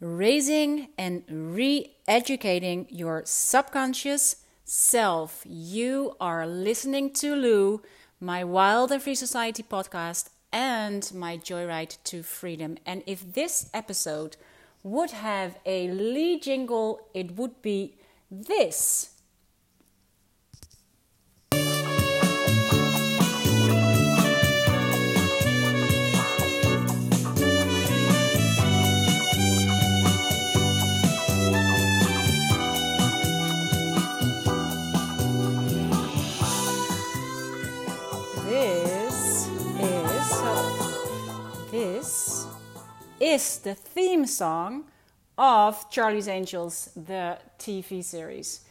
raising and re educating your subconscious self. You are listening to Lou, my Wild and Free Society podcast, and my Joyride to Freedom. And if this episode would have a lead jingle, it would be this. Is the theme song of Charlie's Angels, the TV series.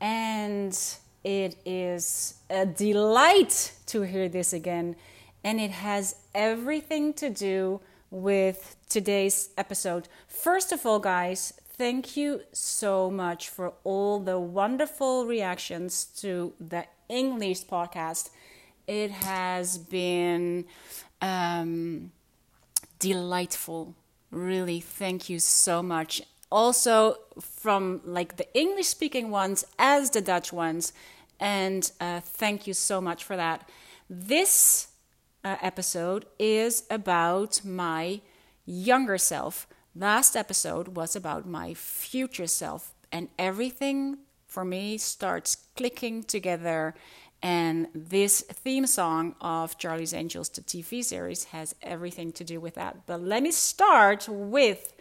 And it is a delight to hear this again. And it has everything to do with today's episode. First of all, guys, thank you so much for all the wonderful reactions to the English podcast. It has been um, delightful Really, thank you so much. Also, from like the English speaking ones as the Dutch ones. And uh, thank you so much for that. This uh, episode is about my younger self. Last episode was about my future self, and everything for me starts clicking together and this theme song of Charlie's Angels, the TV series, has everything to do with that. But let me start with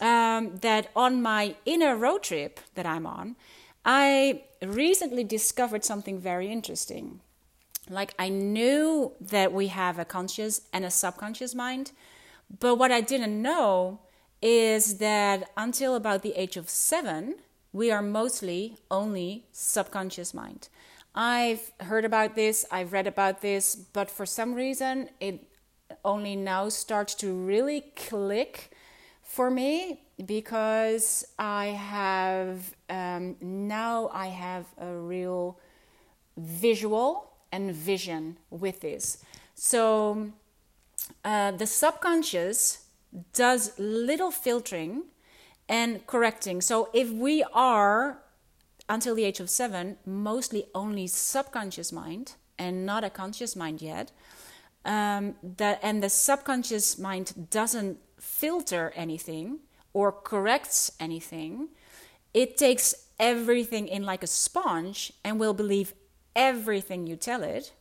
um, that on my inner road trip that I'm on, I recently discovered something very interesting. Like, I knew that we have a conscious and a subconscious mind, but what I didn't know is that until about the age of seven, we are mostly only subconscious mind. I've heard about this, I've read about this, but for some reason it only now starts to really click for me because I have um, now I have a real visual and vision with this. So uh, the subconscious does little filtering and correcting. So if we are until the age of seven, mostly only subconscious mind and not a conscious mind yet. Um, that and the subconscious mind doesn't filter anything or corrects anything. It takes everything in like a sponge and will believe everything you tell it.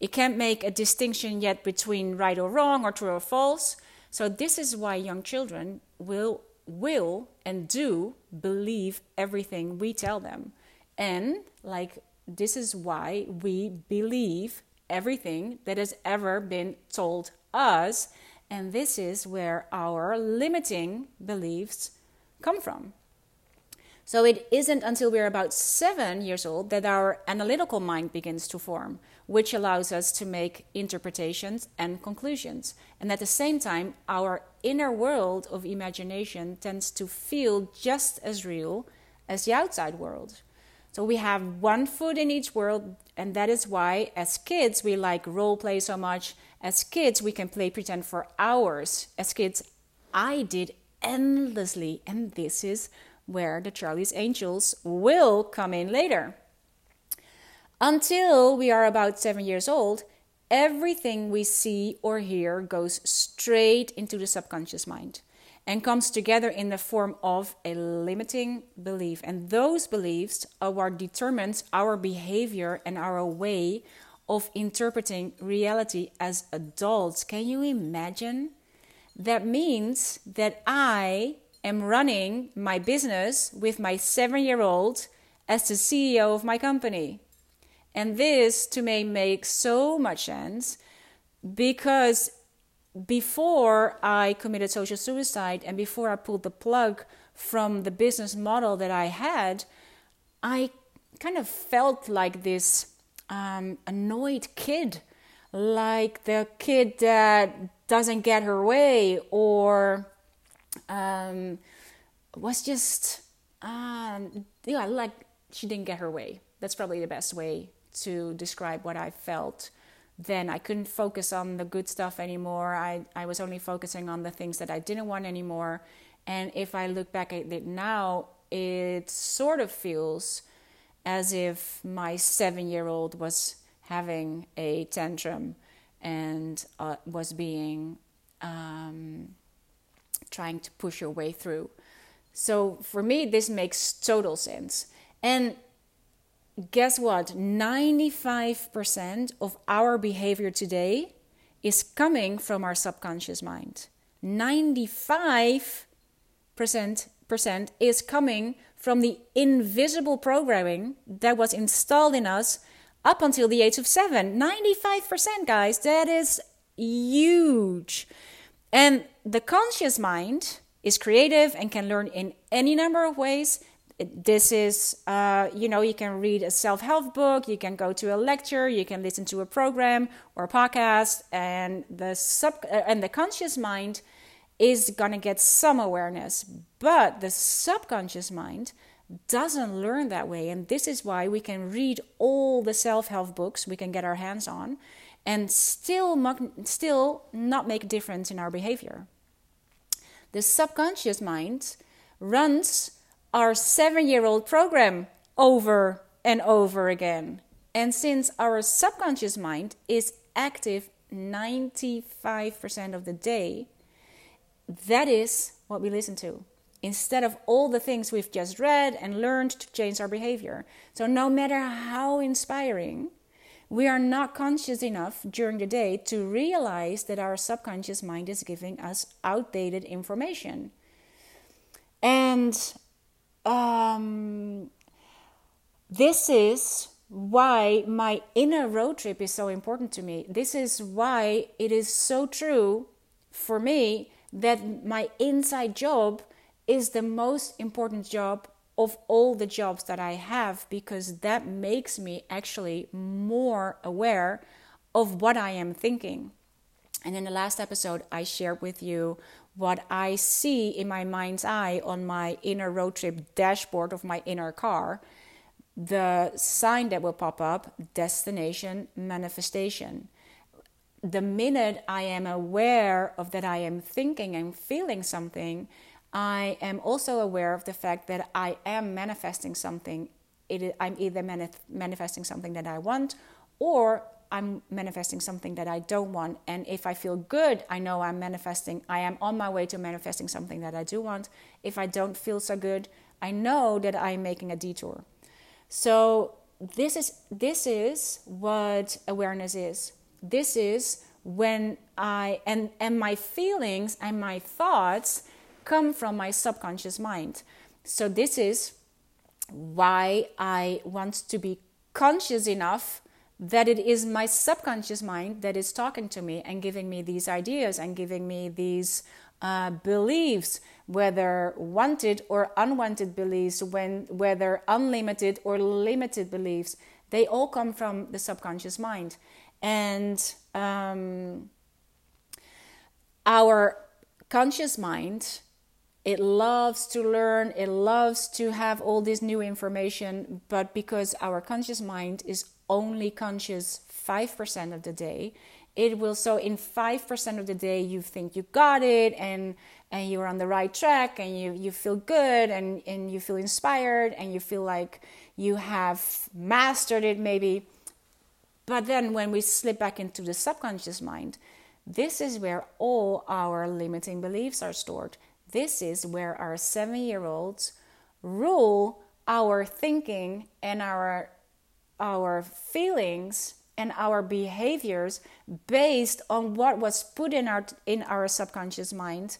It can't make a distinction yet between right or wrong or true or false. So this is why young children will will and do believe everything we tell them. And like this is why we believe everything that has ever been told us. And this is where our limiting beliefs come from. So it isn't until we're about seven years old that our analytical mind begins to form, which allows us to make interpretations and conclusions. And at the same time, our inner world of imagination tends to feel just as real as the outside world. So we have one foot in each world, and that is why, as kids, we like role play so much. As kids, we can play pretend for hours. As kids, I did endlessly, and this is where the Charlie's Angels will come in later. Until we are about seven years old, everything we see or hear goes straight into the subconscious mind and comes together in the form of a limiting belief. And those beliefs are what determines our behavior and our way of interpreting reality as adults. Can you imagine? That means that I am running my business with my seven year old as the CEO of my company. And this to me makes so much sense because before I committed social suicide and before I pulled the plug from the business model that I had, I kind of felt like this um, annoyed kid, like the kid that doesn't get her way or um, was just um, yeah, like she didn't get her way. That's probably the best way to describe what I felt. Then I couldn't focus on the good stuff anymore. I, I was only focusing on the things that I didn't want anymore. And if I look back at it now, it sort of feels as if my seven year old was having a tantrum and uh, was being um, trying to push her way through. So for me, this makes total sense. And guess what? 95% of our behavior today is coming from our subconscious mind. 95% is coming from the invisible programming that was installed in us up until the age of 7. 95%, guys. That is huge. And the conscious mind is creative and can learn in any number of ways. This is, uh, you know, you can read a self help book, you can go to a lecture, you can listen to a program or a podcast, and the sub uh, and the conscious mind is gonna get some awareness, but the subconscious mind doesn't learn that way, and this is why we can read all the self help books we can get our hands on, and still still not make a difference in our behavior. The subconscious mind runs our seven year old program over and over again. And since our subconscious mind is active 95% of the day, that is what we listen to instead of all the things we've just read and learned to change our behavior. So, no matter how inspiring, we are not conscious enough during the day to realize that our subconscious mind is giving us outdated information. And um, this is why my inner road trip is so important to me. This is why it is so true for me that my inside job is the most important job of all the jobs that I have because that makes me actually more aware of what I am thinking. And in the last episode, I shared with you what I see in my mind's eye on my inner road trip dashboard of my inner car. The sign that will pop up destination manifestation. The minute I am aware of that, I am thinking and feeling something, I am also aware of the fact that I am manifesting something. It, I'm either manif- manifesting something that I want or I'm manifesting something that I don't want. And if I feel good, I know I'm manifesting, I am on my way to manifesting something that I do want. If I don't feel so good, I know that I'm making a detour. So this is this is what awareness is. This is when I and and my feelings and my thoughts come from my subconscious mind. So, this is why I want to be conscious enough that it is my subconscious mind that is talking to me and giving me these ideas and giving me these uh, beliefs, whether wanted or unwanted beliefs, when, whether unlimited or limited beliefs, they all come from the subconscious mind. And um, our conscious mind it loves to learn, it loves to have all this new information, but because our conscious mind is only conscious 5% of the day, it will so in 5% of the day you think you got it and and you're on the right track and you, you feel good and, and you feel inspired and you feel like you have mastered it maybe. But then when we slip back into the subconscious mind, this is where all our limiting beliefs are stored. This is where our seven year olds rule our thinking and our, our feelings and our behaviors based on what was put in our, in our subconscious mind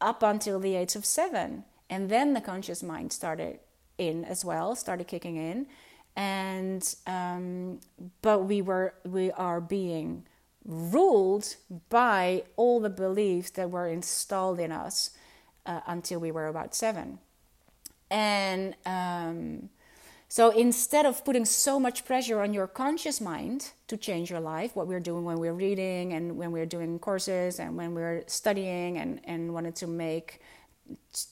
up until the age of seven. And then the conscious mind started in as well, started kicking in. And um, but we were we are being ruled by all the beliefs that were installed in us uh, until we were about seven. And um, so instead of putting so much pressure on your conscious mind to change your life, what we're doing when we're reading and when we're doing courses and when we're studying and, and wanted to make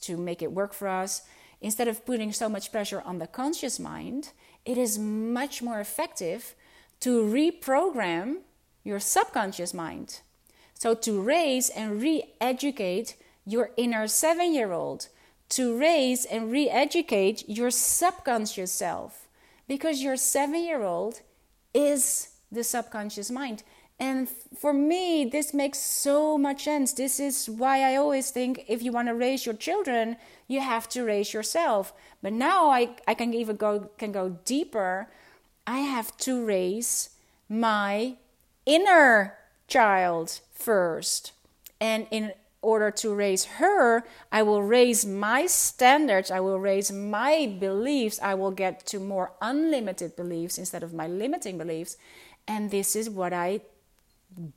to make it work for us, instead of putting so much pressure on the conscious mind, it is much more effective to reprogram your subconscious mind. So to raise and re-educate your inner seven year old to raise and re educate your subconscious self because your seven year old is the subconscious mind. And for me, this makes so much sense. This is why I always think if you want to raise your children, you have to raise yourself. But now I, I can even go can go deeper. I have to raise my inner child first. And in order to raise her, I will raise my standards, I will raise my beliefs, I will get to more unlimited beliefs instead of my limiting beliefs. And this is what I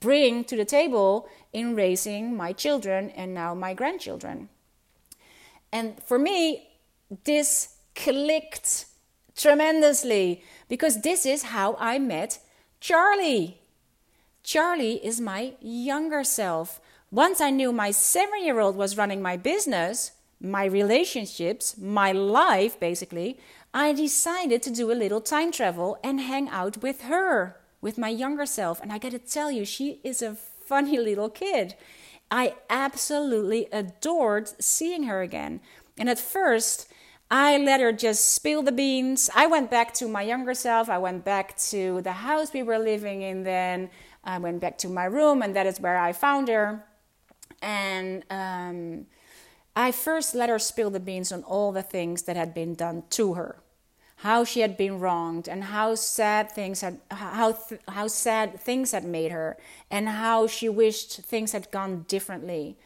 bring to the table in raising my children and now my grandchildren. And for me, this clicked tremendously because this is how I met Charlie. Charlie is my younger self. Once I knew my seven year old was running my business, my relationships, my life basically, I decided to do a little time travel and hang out with her, with my younger self. And I gotta tell you, she is a funny little kid. I absolutely adored seeing her again. And at first, I let her just spill the beans. I went back to my younger self. I went back to the house we were living in then. I went back to my room, and that is where I found her. And um, I first let her spill the beans on all the things that had been done to her, how she had been wronged, and how sad things had how th- how sad things had made her, and how she wished things had gone differently.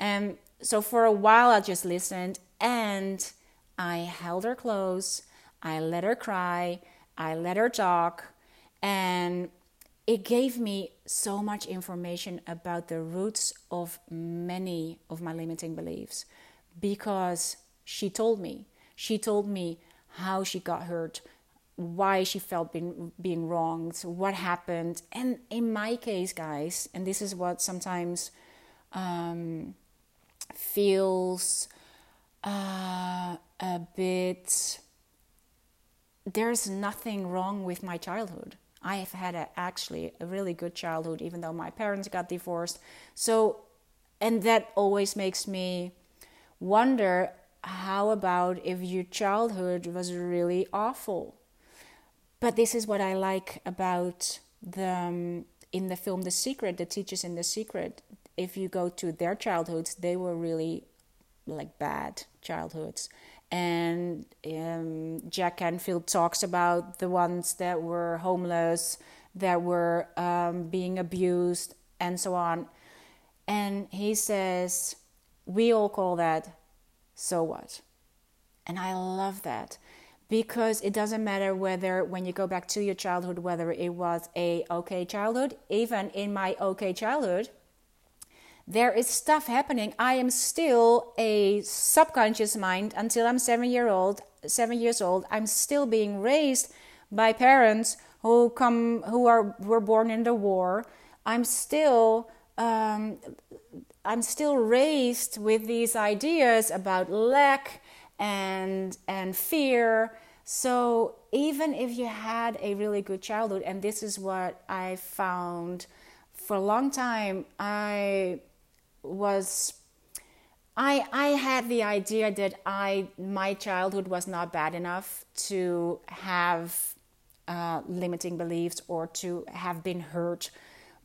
And so for a while, I just listened, and I held her close. I let her cry. I let her talk, and it gave me so much information about the roots of many of my limiting beliefs because she told me. She told me how she got hurt, why she felt being, being wronged, what happened. And in my case, guys, and this is what sometimes um, feels uh, a bit. There's nothing wrong with my childhood I have had a, actually a really good childhood, even though my parents got divorced. So, and that always makes me wonder how about if your childhood was really awful? But this is what I like about the um, in the film The Secret, the teachers in The Secret. If you go to their childhoods, they were really like bad childhoods and um, Jack Canfield talks about the ones that were homeless, that were um, being abused, and so on. And he says, We all call that so what? And I love that because it doesn't matter whether when you go back to your childhood whether it was a okay childhood even in my okay childhood there is stuff happening. I am still a subconscious mind until I'm seven year old, seven years old. I'm still being raised by parents who come who are were born in the war. I'm still um, I'm still raised with these ideas about lack and and fear. So even if you had a really good childhood, and this is what I found for a long time, I was I I had the idea that I my childhood was not bad enough to have uh, limiting beliefs or to have been hurt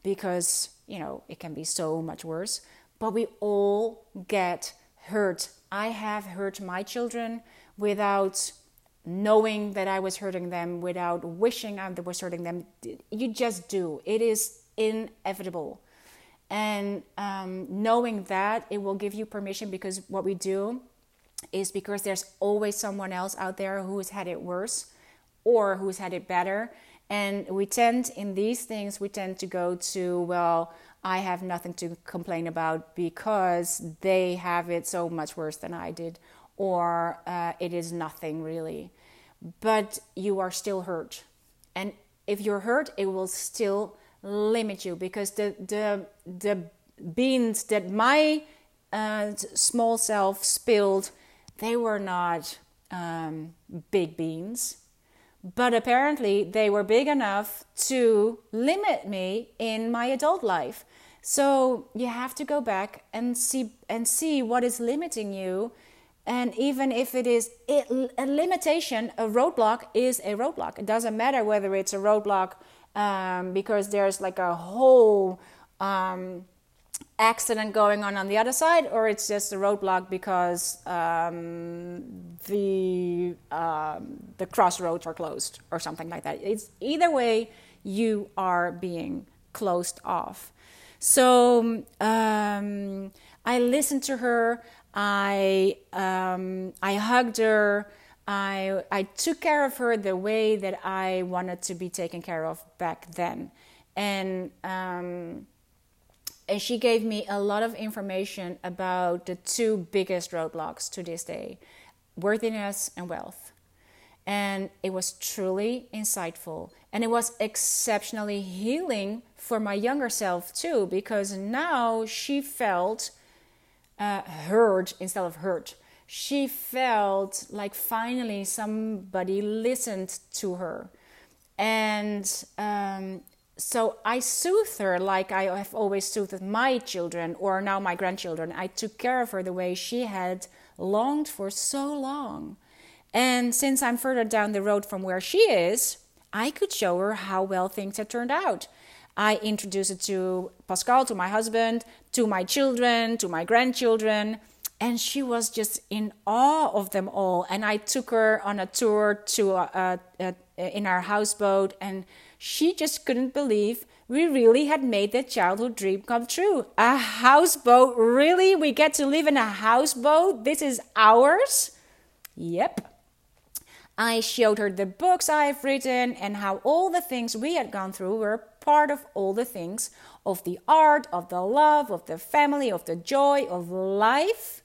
because you know it can be so much worse. But we all get hurt. I have hurt my children without knowing that I was hurting them, without wishing I was hurting them. You just do. It is inevitable and um, knowing that it will give you permission because what we do is because there's always someone else out there who's had it worse or who's had it better. And we tend in these things we tend to go to well i have nothing to complain about because they have it so much worse than i did or uh, it is nothing really. But you are still hurt. And if you're hurt it will still limit you because the the the beans that my uh, small self spilled they were not um, big beans but apparently they were big enough to limit me in my adult life So you have to go back and see and see what is limiting you. And even if it is a limitation, a roadblock is a roadblock. It doesn't matter whether it's a roadblock um, because there's like a whole um, accident going on on the other side, or it's just a roadblock because um, the um, the crossroads are closed or something like that. It's either way you are being closed off. So um, I listened to her. I um, I hugged her. I I took care of her the way that I wanted to be taken care of back then, and um, and she gave me a lot of information about the two biggest roadblocks to this day worthiness and wealth. And it was truly insightful. And it was exceptionally healing for my younger self, too, because now she felt uh, heard instead of hurt. She felt like finally somebody listened to her. And um, so I soothed her like I have always soothed my children or now my grandchildren. I took care of her the way she had longed for so long. And since I'm further down the road from where she is, I could show her how well things had turned out. I introduced it to Pascal, to my husband, to my children, to my grandchildren, and she was just in awe of them all. And I took her on a tour to uh, uh, in our houseboat and she just couldn't believe we really had made that childhood dream come true. A houseboat, really? We get to live in a houseboat? This is ours? Yep. I showed her the books I've written and how all the things we had gone through were part of all the things of the art, of the love, of the family, of the joy, of life.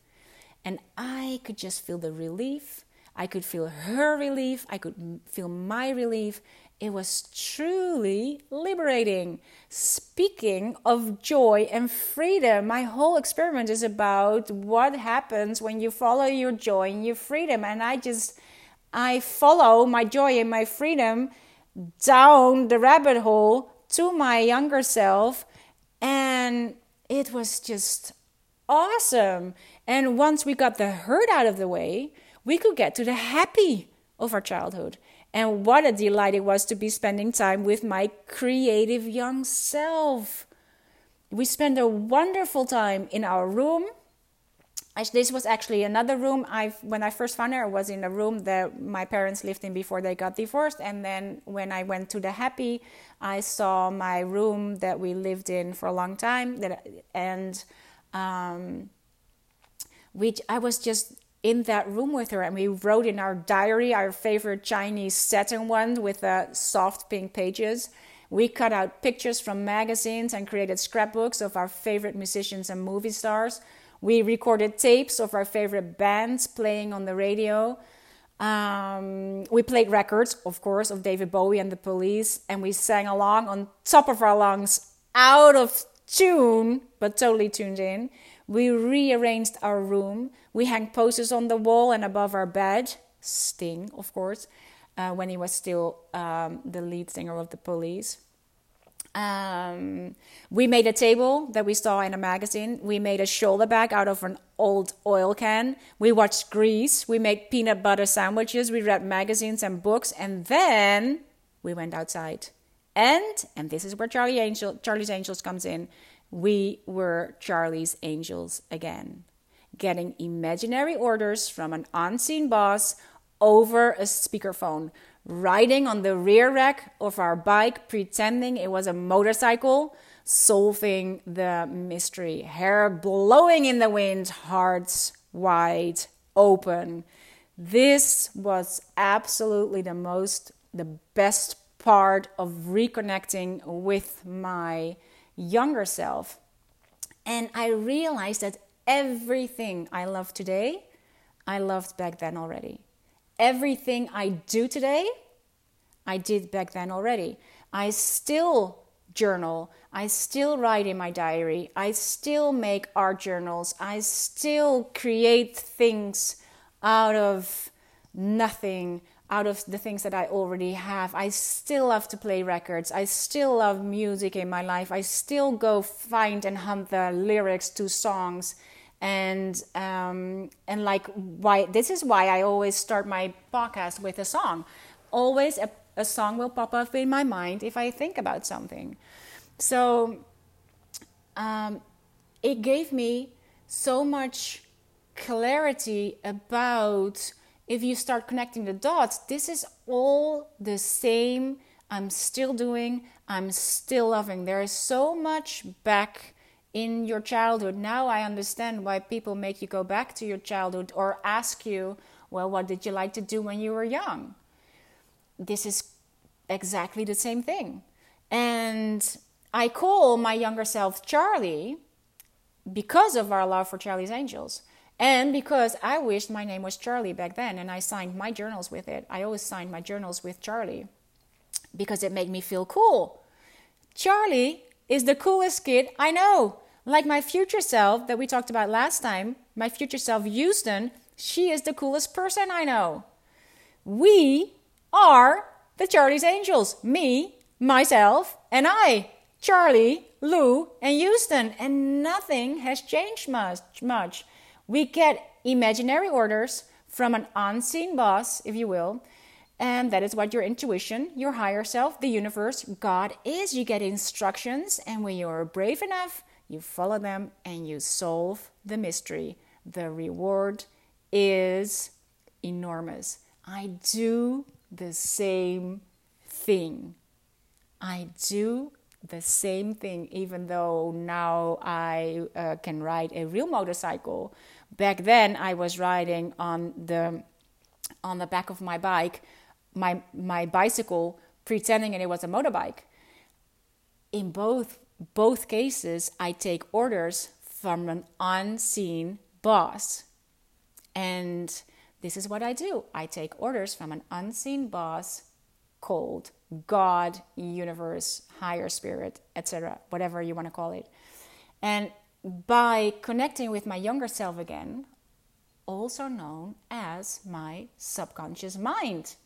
And I could just feel the relief. I could feel her relief. I could feel my relief. It was truly liberating. Speaking of joy and freedom, my whole experiment is about what happens when you follow your joy and your freedom. And I just, I follow my joy and my freedom down the rabbit hole to my younger self. And it was just awesome. And once we got the hurt out of the way, we could get to the happy of our childhood. And what a delight it was to be spending time with my creative young self. We spent a wonderful time in our room. This was actually another room. I when I first found her, I was in a room that my parents lived in before they got divorced. And then when I went to the happy, I saw my room that we lived in for a long time. That and um, which I was just in that room with her and we wrote in our diary our favorite Chinese satin one with the soft pink pages. We cut out pictures from magazines and created scrapbooks of our favorite musicians and movie stars. We recorded tapes of our favorite bands playing on the radio. Um, we played records, of course, of David Bowie and the Police, and we sang along on top of our lungs, out of tune, but totally tuned in. We rearranged our room. We hung posters on the wall and above our bed. Sting, of course, uh, when he was still um, the lead singer of the police. Um, we made a table that we saw in a magazine. We made a shoulder bag out of an old oil can. We watched Grease. We made peanut butter sandwiches. We read magazines and books. And then we went outside. And, and this is where Charlie Angel, Charlie's Angels comes in we were Charlie's angels again, getting imaginary orders from an unseen boss over a speakerphone, riding on the rear rack of our bike, pretending it was a motorcycle, solving the mystery, hair blowing in the wind, hearts wide open. This was absolutely the most, the best part of reconnecting with my younger self. And I realized that everything I love today, I loved back then already. Everything I do today, I did back then already. I still journal. I still write in my diary. I still make art journals. I still create things out of nothing. Out of the things that I already have. I still love to play records. I still love music in my life. I still go find and hunt the lyrics to songs. And um, and like why this is why I always start my podcast with a song. Always a, a song will pop up in my mind if I think about something. So um, it gave me so much clarity about if you start connecting the dots, this is all the same. I'm still doing, I'm still loving. There is so much back in your childhood. Now I understand why people make you go back to your childhood or ask you, well, what did you like to do when you were young? This is exactly the same thing. And I call my younger self Charlie because of our love for Charlie's Angels. And because I wished my name was Charlie back then and I signed my journals with it, I always signed my journals with Charlie because it made me feel cool. Charlie is the coolest kid I know. Like my future self that we talked about last time, my future self, Houston, she is the coolest person I know. We are the Charlie's Angels. Me, myself, and I. Charlie, Lou, and Houston. And nothing has changed much. much. We get imaginary orders from an unseen boss, if you will, and that is what your intuition, your higher self, the universe, God is. You get instructions, and when you're brave enough, you follow them and you solve the mystery. The reward is enormous. I do the same thing. I do the same thing, even though now I uh, can ride a real motorcycle back then I was riding on the on the back of my bike, my my bicycle, pretending it was a motorbike. In both both cases, I take orders from an unseen boss. And this is what I do. I take orders from an unseen boss called God, universe, higher spirit, etc., whatever you want to call it. And by connecting with my younger self again, also known as my subconscious mind.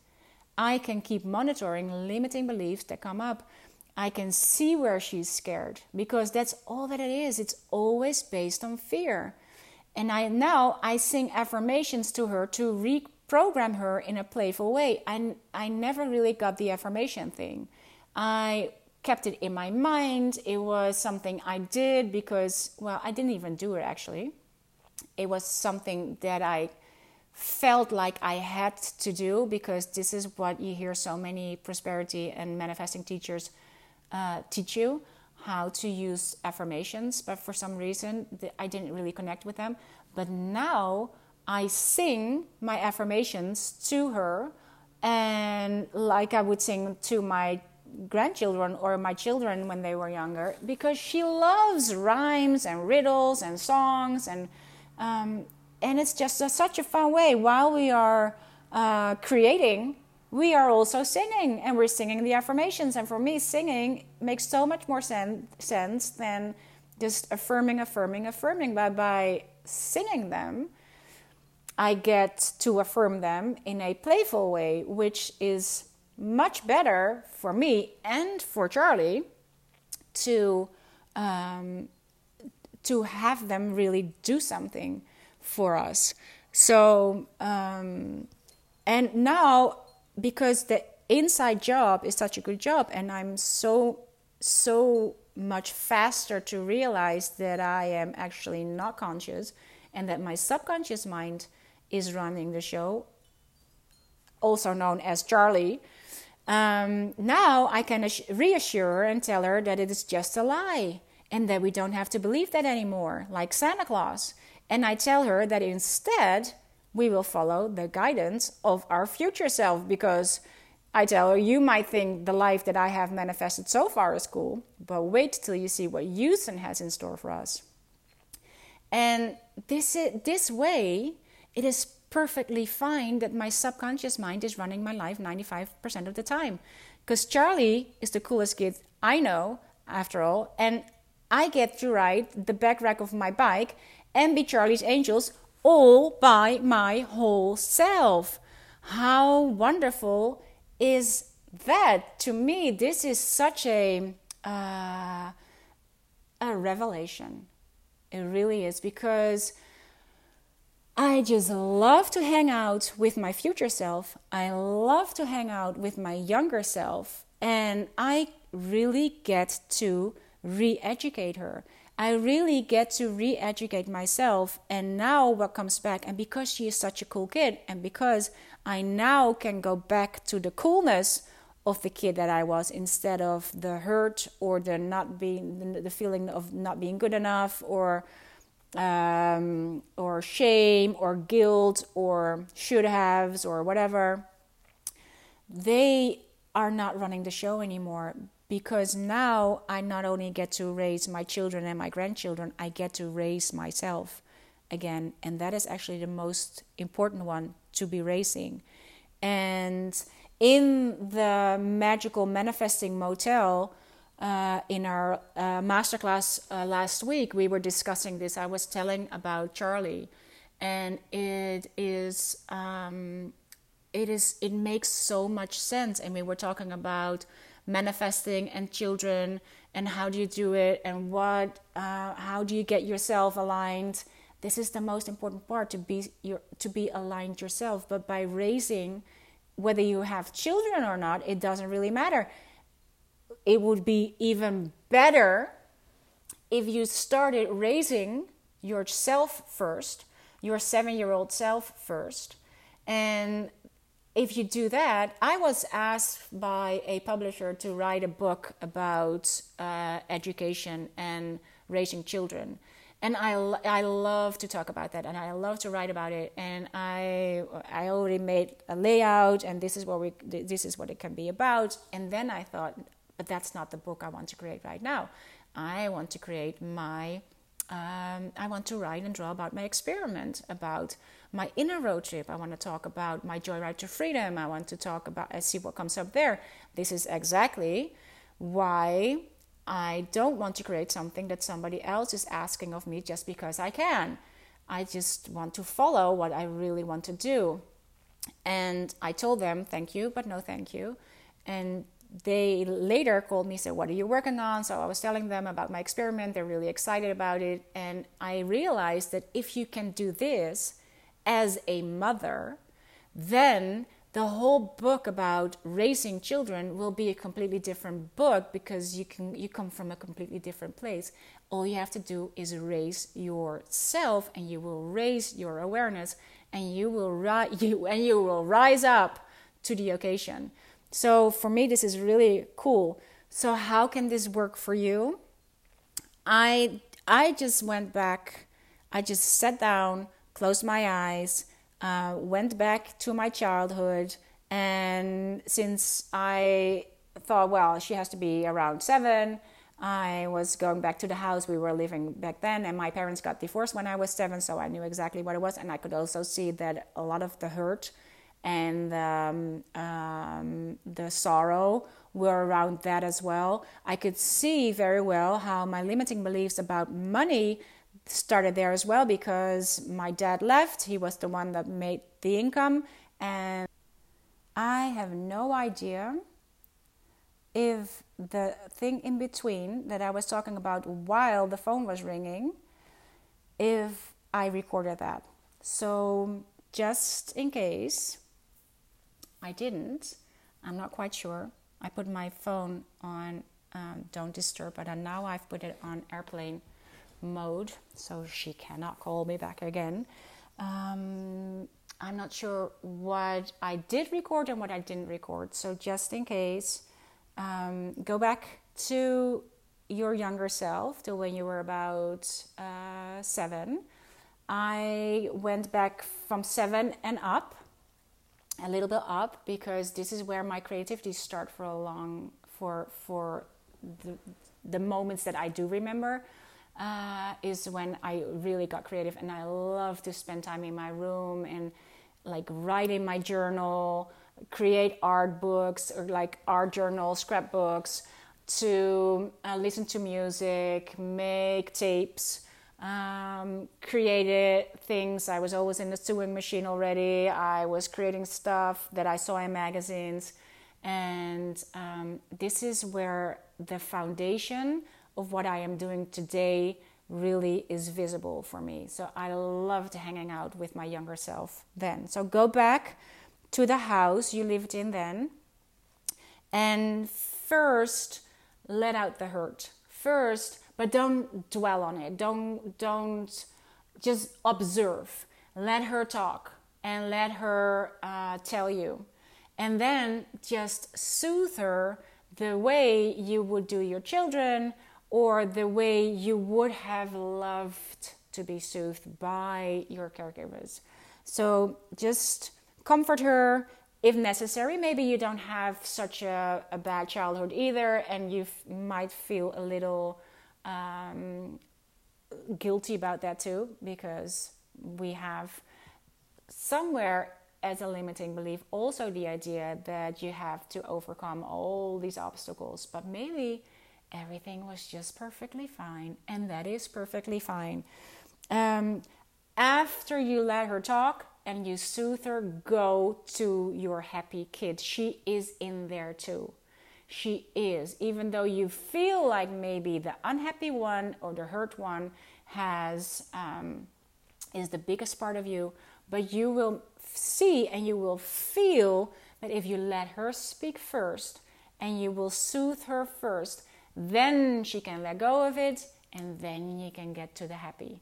I can keep monitoring limiting beliefs that come up. I can see where she's scared because that's all that it is. It's always based on fear. And I now I sing affirmations to her to reprogram her in a playful way. I I never really got the affirmation thing. I kept it in my mind. It was something I did because, well, I didn't even do it actually. It was something that I felt like I had to do because this is what you hear so many prosperity and manifesting teachers uh, teach you how to use affirmations. But for some reason, I didn't really connect with them. But now I sing my affirmations to her, and like I would sing to my grandchildren or my children when they were younger because she loves rhymes and riddles and songs and um, and it's just a, such a fun way. While we are uh, creating we are also singing and we're singing the affirmations. And for me singing makes so much more sen- sense than just affirming affirming affirming. But by singing them i get to affirm them in a playful way which is much better for me and for Charlie to um, to have them really do something for us. So um, and now because the inside job is such a good job, and I'm so so much faster to realize that I am actually not conscious and that my subconscious mind is running the show, also known as Charlie um, now I can reassure her and tell her that it is just a lie and that we don't have to believe that anymore, like Santa Claus. And I tell her that instead we will follow the guidance of our future self because I tell her, you might think the life that I have manifested so far is cool, but wait till you see what Houston has in store for us. And this, this way, it is perfectly fine that my subconscious mind is running my life 95% of the time. Because Charlie is the coolest kid I know, after all, and I get to ride the back rack of my bike and be Charlie's Angels all by my whole self. how wonderful is that? To me, this is such a uh, a revelation. It really is because I just love to hang out with my future self. I love to hang out with my younger self. And I really get to re educate her. I really get to re educate myself. And now what comes back, and because she is such a cool kid, and because I now can go back to the coolness of the kid that I was instead of the hurt or the not being, the feeling of not being good enough or um, or shame or guilt or should haves or whatever, they are not running the show anymore because now I not only get to raise my children and my grandchildren, I get to raise myself again. And that is actually the most important one to be raising. And in the magical manifesting motel, uh, in our uh, masterclass uh, last week, we were discussing this. I was telling about Charlie, and it is um, it is it makes so much sense. And we were talking about manifesting and children, and how do you do it, and what uh, how do you get yourself aligned. This is the most important part to be your, to be aligned yourself. But by raising, whether you have children or not, it doesn't really matter it would be even better if you started raising yourself first, your seven year old self first. And if you do that, I was asked by a publisher to write a book about uh, education and raising children. And I, I love to talk about that and I love to write about it. And I, I already made a layout and this is, what we, this is what it can be about. And then I thought, but that's not the book I want to create right now. I want to create my, um, I want to write and draw about my experiment, about my inner road trip. I want to talk about my joyride to freedom. I want to talk about, I see what comes up there. This is exactly why I don't want to create something that somebody else is asking of me just because I can. I just want to follow what I really want to do. And I told them, thank you, but no thank you. And they later called me said what are you working on? So i was telling them about my experiment. They're really excited about it. And i realized that if you can do this as a mother then the whole book about raising children will be a completely different book because you can you come from a completely different place. All you have to do is raise yourself and you will raise your awareness and you will ri- you and you will rise up to the occasion so for me, this is really cool. So how can this work for you? I I just went back. I just sat down, closed my eyes, uh, went back to my childhood, and since I thought, well, she has to be around seven. I was going back to the house we were living back then, and my parents got divorced when I was seven, so I knew exactly what it was, and I could also see that a lot of the hurt and um, um, the sorrow were around that as well. I could see very well how my limiting beliefs about money started there as well because my dad left. He was the one that made the income, and I have no idea if the thing in between that I was talking about while the phone was ringing, if I recorded that. So, just in case, I didn't. I'm not quite sure. I put my phone on um, don't disturb, but now I've put it on airplane mode so she cannot call me back again. Um, I'm not sure what I did record and what I didn't record. So, just in case, um, go back to your younger self, to when you were about uh, seven. I went back from seven and up a little bit up because this is where my creativity start for a long for for the, the moments that I do remember uh, is when I really got creative and I love to spend time in my room and like write in my journal, create art books or like art journal scrapbooks, to uh, listen to music, make tapes, um, created things. I was always in the sewing machine already. I was creating stuff that I saw in magazines. And um, this is where the foundation of what I am doing today really is visible for me. So I loved hanging out with my younger self then. So go back to the house you lived in then and first let out the hurt. First, but don't dwell on it. Don't don't just observe. Let her talk and let her uh, tell you, and then just soothe her the way you would do your children or the way you would have loved to be soothed by your caregivers. So just comfort her if necessary. Maybe you don't have such a, a bad childhood either, and you might feel a little um, guilty about that too, because we have somewhere as a limiting belief also the idea that you have to overcome all these obstacles, but maybe everything was just perfectly fine, and that is perfectly fine. Um, after you let her talk and you soothe her, go to your happy kid. She is in there too. She is, even though you feel like maybe the unhappy one or the hurt one has um, is the biggest part of you, but you will see and you will feel that if you let her speak first and you will soothe her first, then she can let go of it and then you can get to the happy.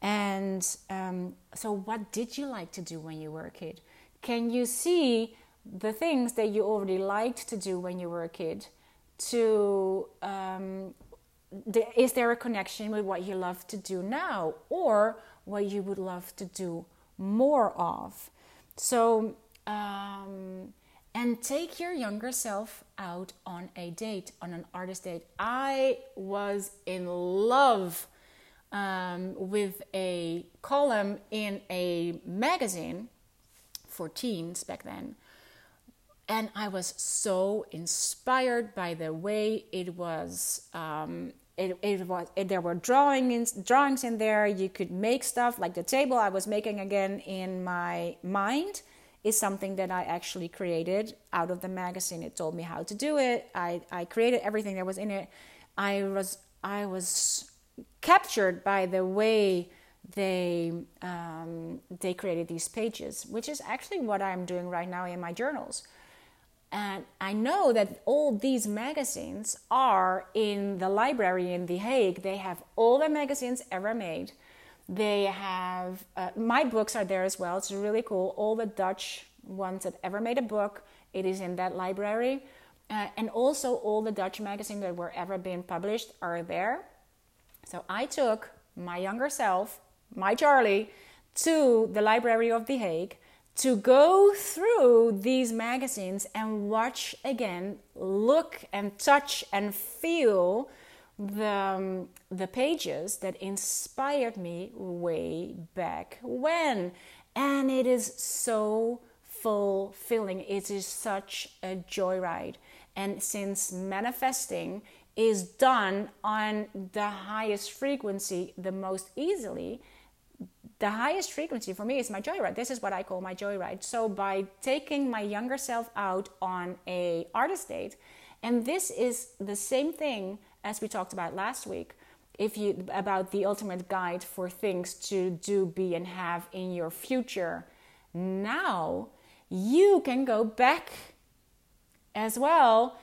And um, so, what did you like to do when you were a kid? Can you see the things that you already liked to do when you were a kid? To um, the, is there a connection with what you love to do now, or what you would love to do more of? So, um, and take your younger self out on a date, on an artist date. I was in love um, with a column in a magazine for teens back then. And I was so inspired by the way it was. Um, it, it was it, there were drawings drawings in there. You could make stuff like the table I was making again in my mind is something that I actually created out of the magazine. It told me how to do it. I, I created everything that was in it. I was I was captured by the way they um, they created these pages, which is actually what I'm doing right now in my journals. And I know that all these magazines are in the library in The Hague. They have all the magazines ever made. They have uh, my books are there as well. It's really cool. All the Dutch ones that ever made a book, it is in that library. Uh, and also all the Dutch magazines that were ever being published are there. So I took my younger self, my Charlie, to the Library of The Hague to go through these magazines and watch again, look and touch and feel the, um, the pages that inspired me way back when. And it is so fulfilling. It is such a joyride. And since manifesting is done on the highest frequency the most easily, the highest frequency for me is my joyride. This is what I call my joyride. So by taking my younger self out on a artist date, and this is the same thing as we talked about last week, if you about the ultimate guide for things to do, be, and have in your future. Now you can go back as well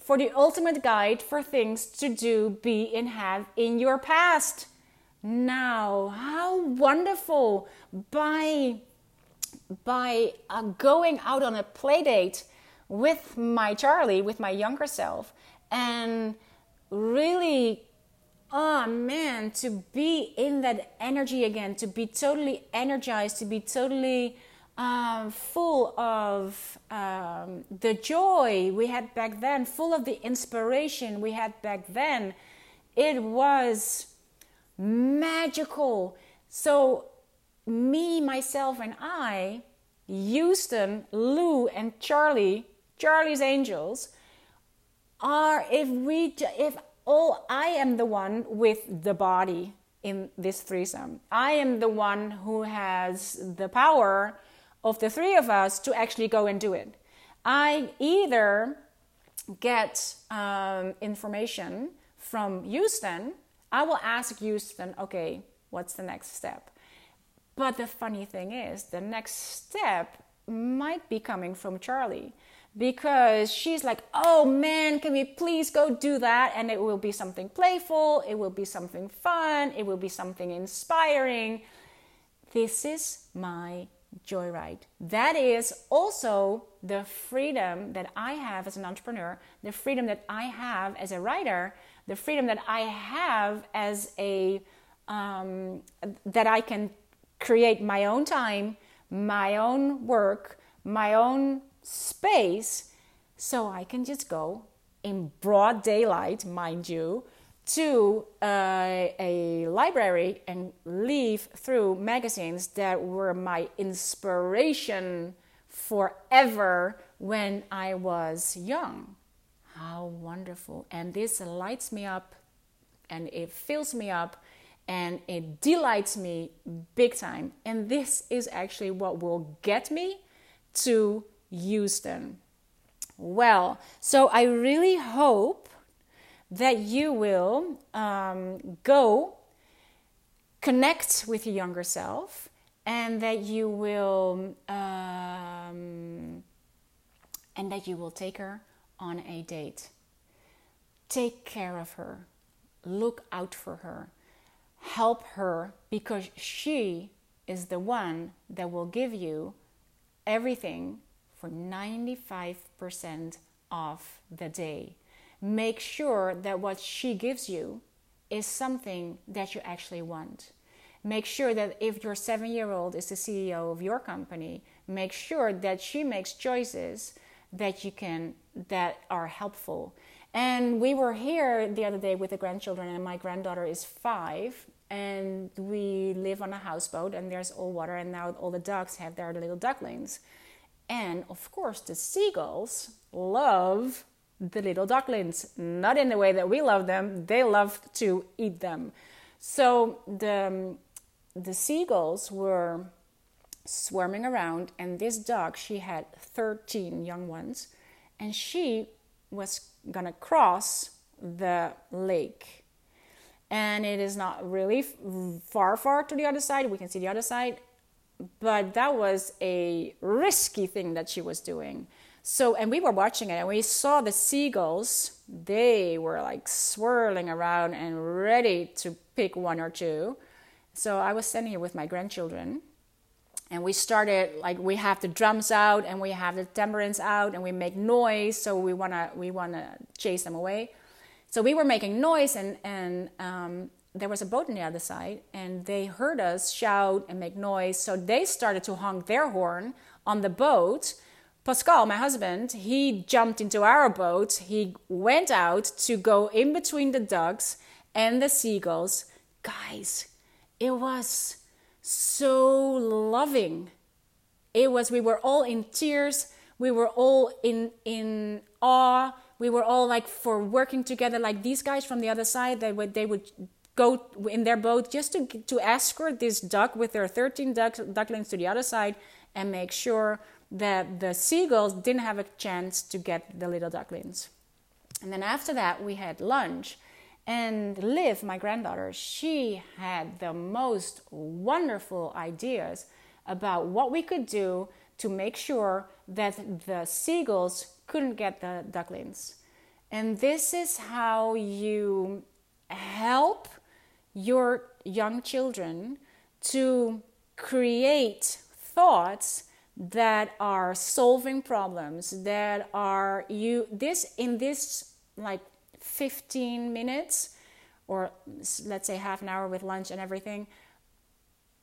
for the ultimate guide for things to do, be, and have in your past. Now, how wonderful by by uh, going out on a play date with my Charlie, with my younger self, and really, oh man, to be in that energy again, to be totally energized, to be totally um, full of um, the joy we had back then, full of the inspiration we had back then. It was magical. So, me, myself, and I, Houston, Lou, and Charlie, Charlie's Angels, are if we if all I am the one with the body in this threesome. I am the one who has the power of the three of us to actually go and do it. I either get um, information from Houston, I will ask Houston, okay, what's the next step? But the funny thing is, the next step might be coming from Charlie because she's like, oh man, can we please go do that? And it will be something playful, it will be something fun, it will be something inspiring. This is my joyride. That is also the freedom that I have as an entrepreneur, the freedom that I have as a writer, the freedom that I have as a um, that I can create my own time, my own work, my own space, so I can just go in broad daylight, mind you, to uh, a library and leaf through magazines that were my inspiration forever when I was young. How wonderful. And this lights me up and it fills me up and it delights me big time. And this is actually what will get me to Houston. Well, so I really hope that you will um, go connect with your younger self and that you will um, and that you will take her on a date. Take care of her. Look out for her. Help her because she is the one that will give you everything for 95% of the day. Make sure that what she gives you is something that you actually want. Make sure that if your seven year old is the CEO of your company, make sure that she makes choices that you can that are helpful. And we were here the other day with the grandchildren, and my granddaughter is five, and we live on a houseboat, and there's all water, and now all the ducks have their little ducklings. And of course, the seagulls love the little ducklings, not in the way that we love them. They love to eat them. So the um, the seagulls were swarming around, and this dog, she had thirteen young ones, and she was gonna cross the lake. And it is not really far, far to the other side. We can see the other side, but that was a risky thing that she was doing. So, and we were watching it and we saw the seagulls. They were like swirling around and ready to pick one or two. So I was standing here with my grandchildren and we started like we have the drums out and we have the tambourines out and we make noise so we want to we want to chase them away so we were making noise and and um, there was a boat on the other side and they heard us shout and make noise so they started to honk their horn on the boat Pascal, my husband, he jumped into our boat. He went out to go in between the ducks and the seagulls. Guys, it was so loving. It was, we were all in tears. We were all in, in awe. We were all like for working together. Like these guys from the other side, they would, they would go in their boat just to, to escort this duck with their 13 duck, ducklings to the other side and make sure that the seagulls didn't have a chance to get the little ducklings. And then after that, we had lunch. And Liv, my granddaughter, she had the most wonderful ideas about what we could do to make sure that the seagulls couldn't get the ducklings. And this is how you help your young children to create thoughts that are solving problems that are you this in this like 15 minutes or let's say half an hour with lunch and everything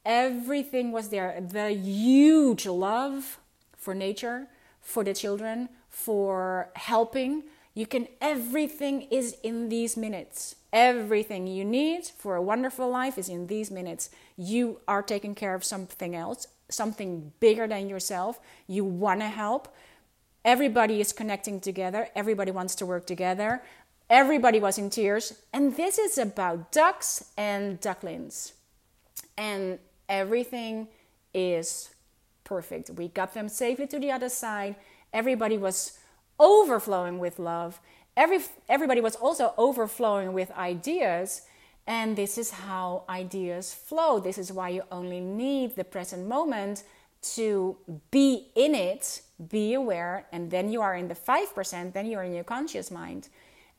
everything was there the huge love for nature for the children for helping you can everything is in these minutes everything you need for a wonderful life is in these minutes you are taking care of something else something bigger than yourself. You want to help. Everybody is connecting together. Everybody wants to work together. Everybody was in tears. And this is about ducks and ducklings. And everything is perfect. We got them safely to the other side. Everybody was overflowing with love. Every, everybody was also overflowing with ideas. And this is how ideas flow. This is why you only need the present moment to be in it, be aware, and then you are in the 5%, then you're in your conscious mind.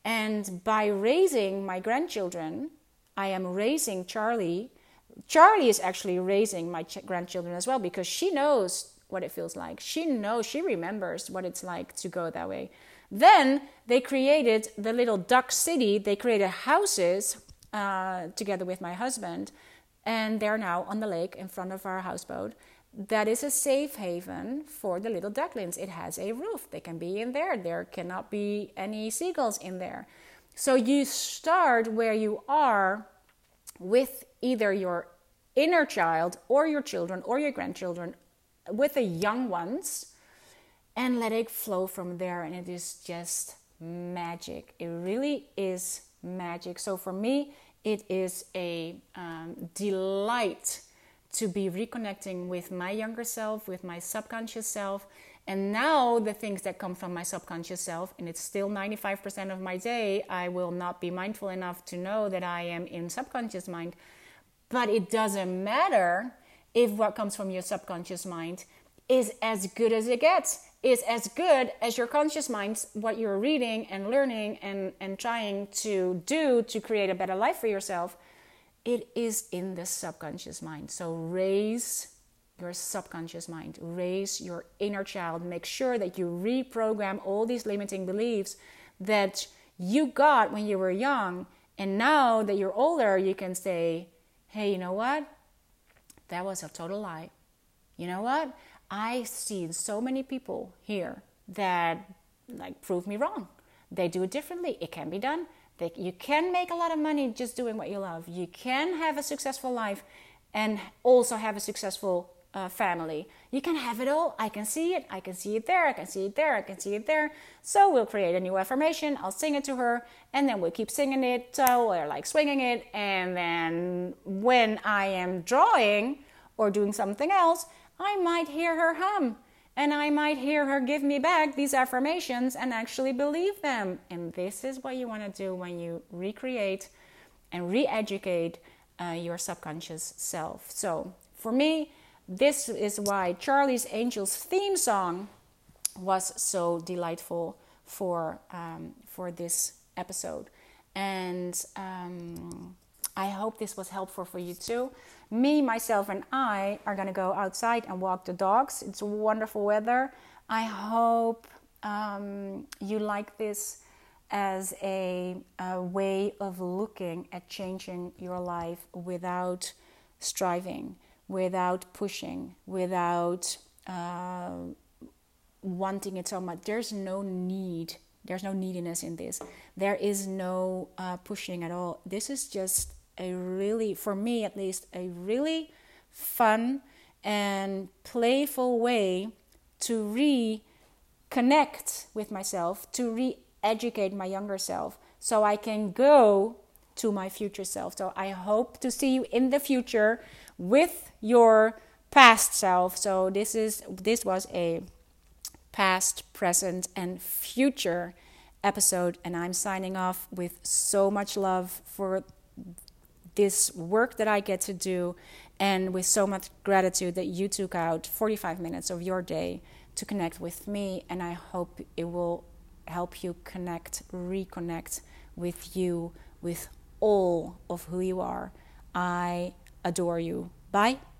And by raising my grandchildren, I am raising Charlie. Charlie is actually raising my ch- grandchildren as well because she knows what it feels like. She knows, she remembers what it's like to go that way. Then they created the little duck city. They created houses uh, together with my husband, and they're now on the lake in front of our houseboat that is a safe haven for the little ducklings. It has a roof. They can be in there. There cannot be any seagulls in there. So you start where you are with either your inner child or your children or your grandchildren, with the young ones, and let it flow from there. And it is just magic. It really is magic. So for me, it is a um, delight to be reconnecting with my younger self, with my subconscious self. And now the things that come from my subconscious self, and it's still 95% of my day, I will not be mindful enough to know that I am in subconscious mind. But it doesn't matter if what comes from your subconscious mind is as good as it gets, is as good as your conscious mind, what you're reading and learning and, and trying to do to create a better life for yourself it is in the subconscious mind. So raise your subconscious mind, raise your inner child. Make sure that you reprogram all these limiting beliefs that you got when you were young. And now that you're older, you can say, hey, you know what? That was a total lie. You know what? I've seen so many people here that like prove me wrong. They do it differently. It can be done. You can make a lot of money just doing what you love. You can have a successful life and also have a successful uh, family. You can have it all. I can see it. I can see it there. I can see it there. I can see it there. So we'll create a new affirmation. I'll sing it to her, and then we'll keep singing it uh, or like swinging it. And then when I am drawing or doing something else, I might hear her hum and I might hear her give me back these affirmations and actually believe them. And this is what you want to do when you recreate and re educate uh, your subconscious self. So, for me, this is why Charlie's Angels theme song was so delightful for, um, for this episode. And um, I hope this was helpful for you too me, myself, and I are going to go outside and walk the dogs. It's wonderful weather. I hope um, you like this as a, a, way of looking at changing your life without striving, without pushing, without uh, wanting it so much. There's no need. There's no neediness in this. There is no uh, pushing at all. This is just a really, for me at least, a really fun and playful way to reconnect with myself, to re educate my younger self so I can go to my future self. So I hope to see you in the future with your past self. So this is this was a past, present and future episode and I'm signing off with so much love for this work that I get to do, and with so much gratitude that you took out 45 minutes of your day to connect with me. And I hope it will help you connect, reconnect with you, with all of who you are. I adore you. Bye.